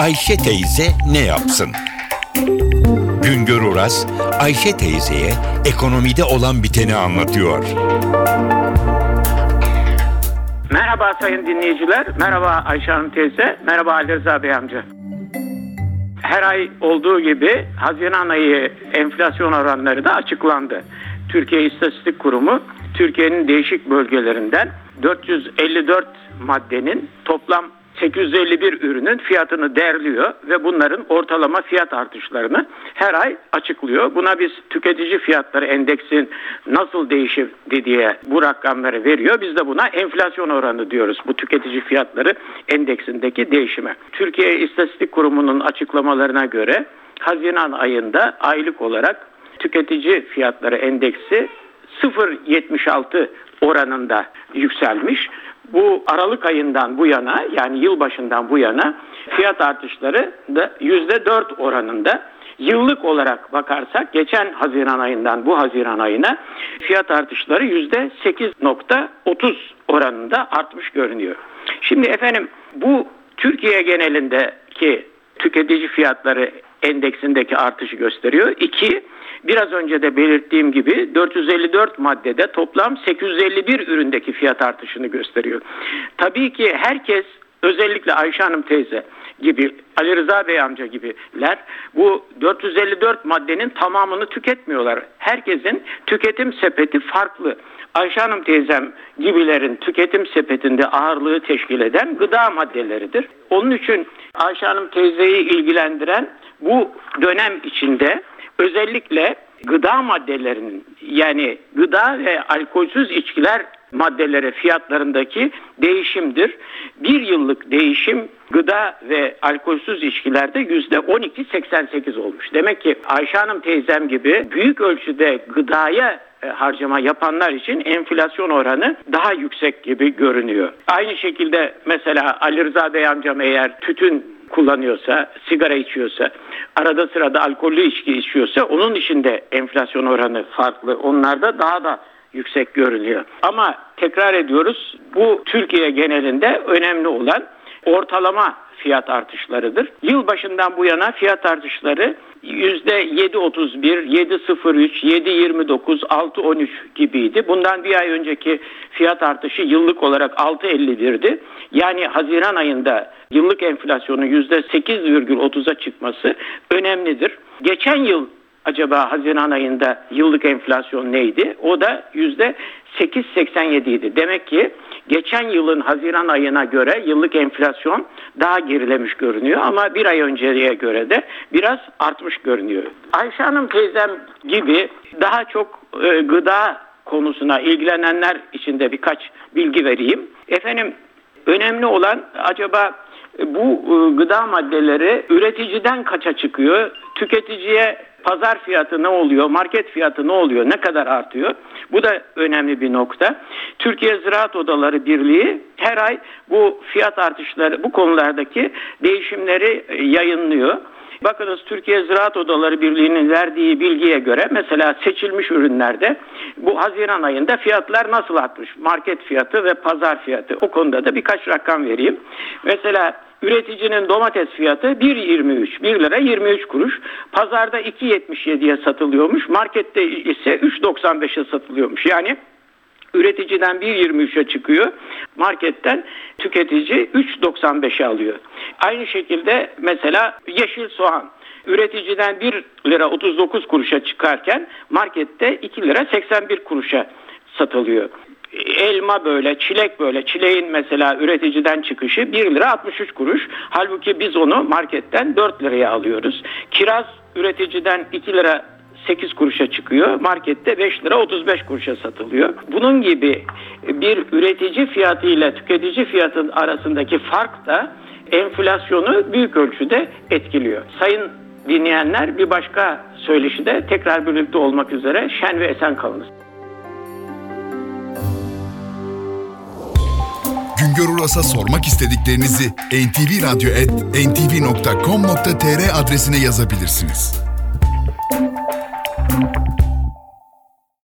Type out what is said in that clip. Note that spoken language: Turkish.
Ayşe teyze ne yapsın? Güngör Oras, Ayşe teyzeye ekonomide olan biteni anlatıyor. Merhaba sayın dinleyiciler, merhaba Ayşe Hanım teyze, merhaba Ali Rıza Bey amca. Her ay olduğu gibi Haziran ayı enflasyon oranları da açıklandı. Türkiye İstatistik Kurumu Türkiye'nin değişik bölgelerinden 454 maddenin toplam 851 ürünün fiyatını derliyor ve bunların ortalama fiyat artışlarını her ay açıklıyor. Buna biz tüketici fiyatları endeksin nasıl değişirdi diye bu rakamları veriyor. Biz de buna enflasyon oranı diyoruz bu tüketici fiyatları endeksindeki değişime. Türkiye İstatistik Kurumu'nun açıklamalarına göre Haziran ayında aylık olarak tüketici fiyatları endeksi 0.76 oranında yükselmiş. Bu Aralık ayından bu yana yani yılbaşından bu yana fiyat artışları da %4 oranında. Yıllık olarak bakarsak geçen Haziran ayından bu Haziran ayına fiyat artışları %8.30 oranında artmış görünüyor. Şimdi efendim bu Türkiye genelindeki tüketici fiyatları endeksindeki artışı gösteriyor. İki, biraz önce de belirttiğim gibi 454 maddede toplam 851 üründeki fiyat artışını gösteriyor. Tabii ki herkes özellikle Ayşe Hanım teyze gibi Ali Rıza Bey amca gibiler bu 454 maddenin tamamını tüketmiyorlar. Herkesin tüketim sepeti farklı. Ayşe Hanım teyzem gibilerin tüketim sepetinde ağırlığı teşkil eden gıda maddeleridir. Onun için Ayşe Hanım teyzeyi ilgilendiren bu dönem içinde özellikle gıda maddelerinin yani gıda ve alkolsüz içkiler maddelere fiyatlarındaki değişimdir. Bir yıllık değişim gıda ve alkolsüz içkilerde yüzde 12.88 olmuş. Demek ki Ayşe Hanım teyzem gibi büyük ölçüde gıdaya e, harcama yapanlar için enflasyon oranı daha yüksek gibi görünüyor. Aynı şekilde mesela Ali Rıza Bey amcam eğer tütün kullanıyorsa, sigara içiyorsa, arada sırada alkollü içki içiyorsa onun içinde enflasyon oranı farklı. Onlarda daha da yüksek görünüyor. Ama tekrar ediyoruz bu Türkiye genelinde önemli olan ortalama fiyat artışlarıdır. Yıl başından bu yana fiyat artışları %7.31, 7.03, 7.29, 6.13 gibiydi. Bundan bir ay önceki fiyat artışı yıllık olarak 6.51'di. Yani Haziran ayında yıllık enflasyonun %8,30'a çıkması önemlidir. Geçen yıl acaba Haziran ayında yıllık enflasyon neydi? O da yüzde 8.87 idi. Demek ki geçen yılın Haziran ayına göre yıllık enflasyon daha gerilemiş görünüyor ama bir ay önceye göre de biraz artmış görünüyor. Ayşe Hanım teyzem gibi daha çok e, gıda konusuna ilgilenenler için de birkaç bilgi vereyim. Efendim önemli olan acaba bu e, gıda maddeleri üreticiden kaça çıkıyor? Tüketiciye pazar fiyatı ne oluyor, market fiyatı ne oluyor, ne kadar artıyor? Bu da önemli bir nokta. Türkiye Ziraat Odaları Birliği her ay bu fiyat artışları, bu konulardaki değişimleri e, yayınlıyor. Bakınız Türkiye Ziraat Odaları Birliği'nin verdiği bilgiye göre mesela seçilmiş ürünlerde bu Haziran ayında fiyatlar nasıl artmış? Market fiyatı ve pazar fiyatı. O konuda da birkaç rakam vereyim. Mesela Üreticinin domates fiyatı 1.23, 1 lira 23 kuruş. Pazarda 2.77'ye satılıyormuş. Markette ise 3.95'e satılıyormuş. Yani üreticiden 1.23'e çıkıyor. Marketten tüketici 3.95'e alıyor. Aynı şekilde mesela yeşil soğan üreticiden 1 lira 39 kuruşa çıkarken markette 2 lira 81 kuruşa satılıyor elma böyle, çilek böyle. Çileğin mesela üreticiden çıkışı 1 lira 63 kuruş. Halbuki biz onu marketten 4 liraya alıyoruz. Kiraz üreticiden 2 lira 8 kuruşa çıkıyor. Markette 5 lira 35 kuruşa satılıyor. Bunun gibi bir üretici fiyatı ile tüketici fiyatın arasındaki fark da enflasyonu büyük ölçüde etkiliyor. Sayın dinleyenler bir başka söyleşide tekrar birlikte olmak üzere şen ve esen kalınız. Güngör Uras'a sormak istediklerinizi ntvradio.com.tr adresine yazabilirsiniz.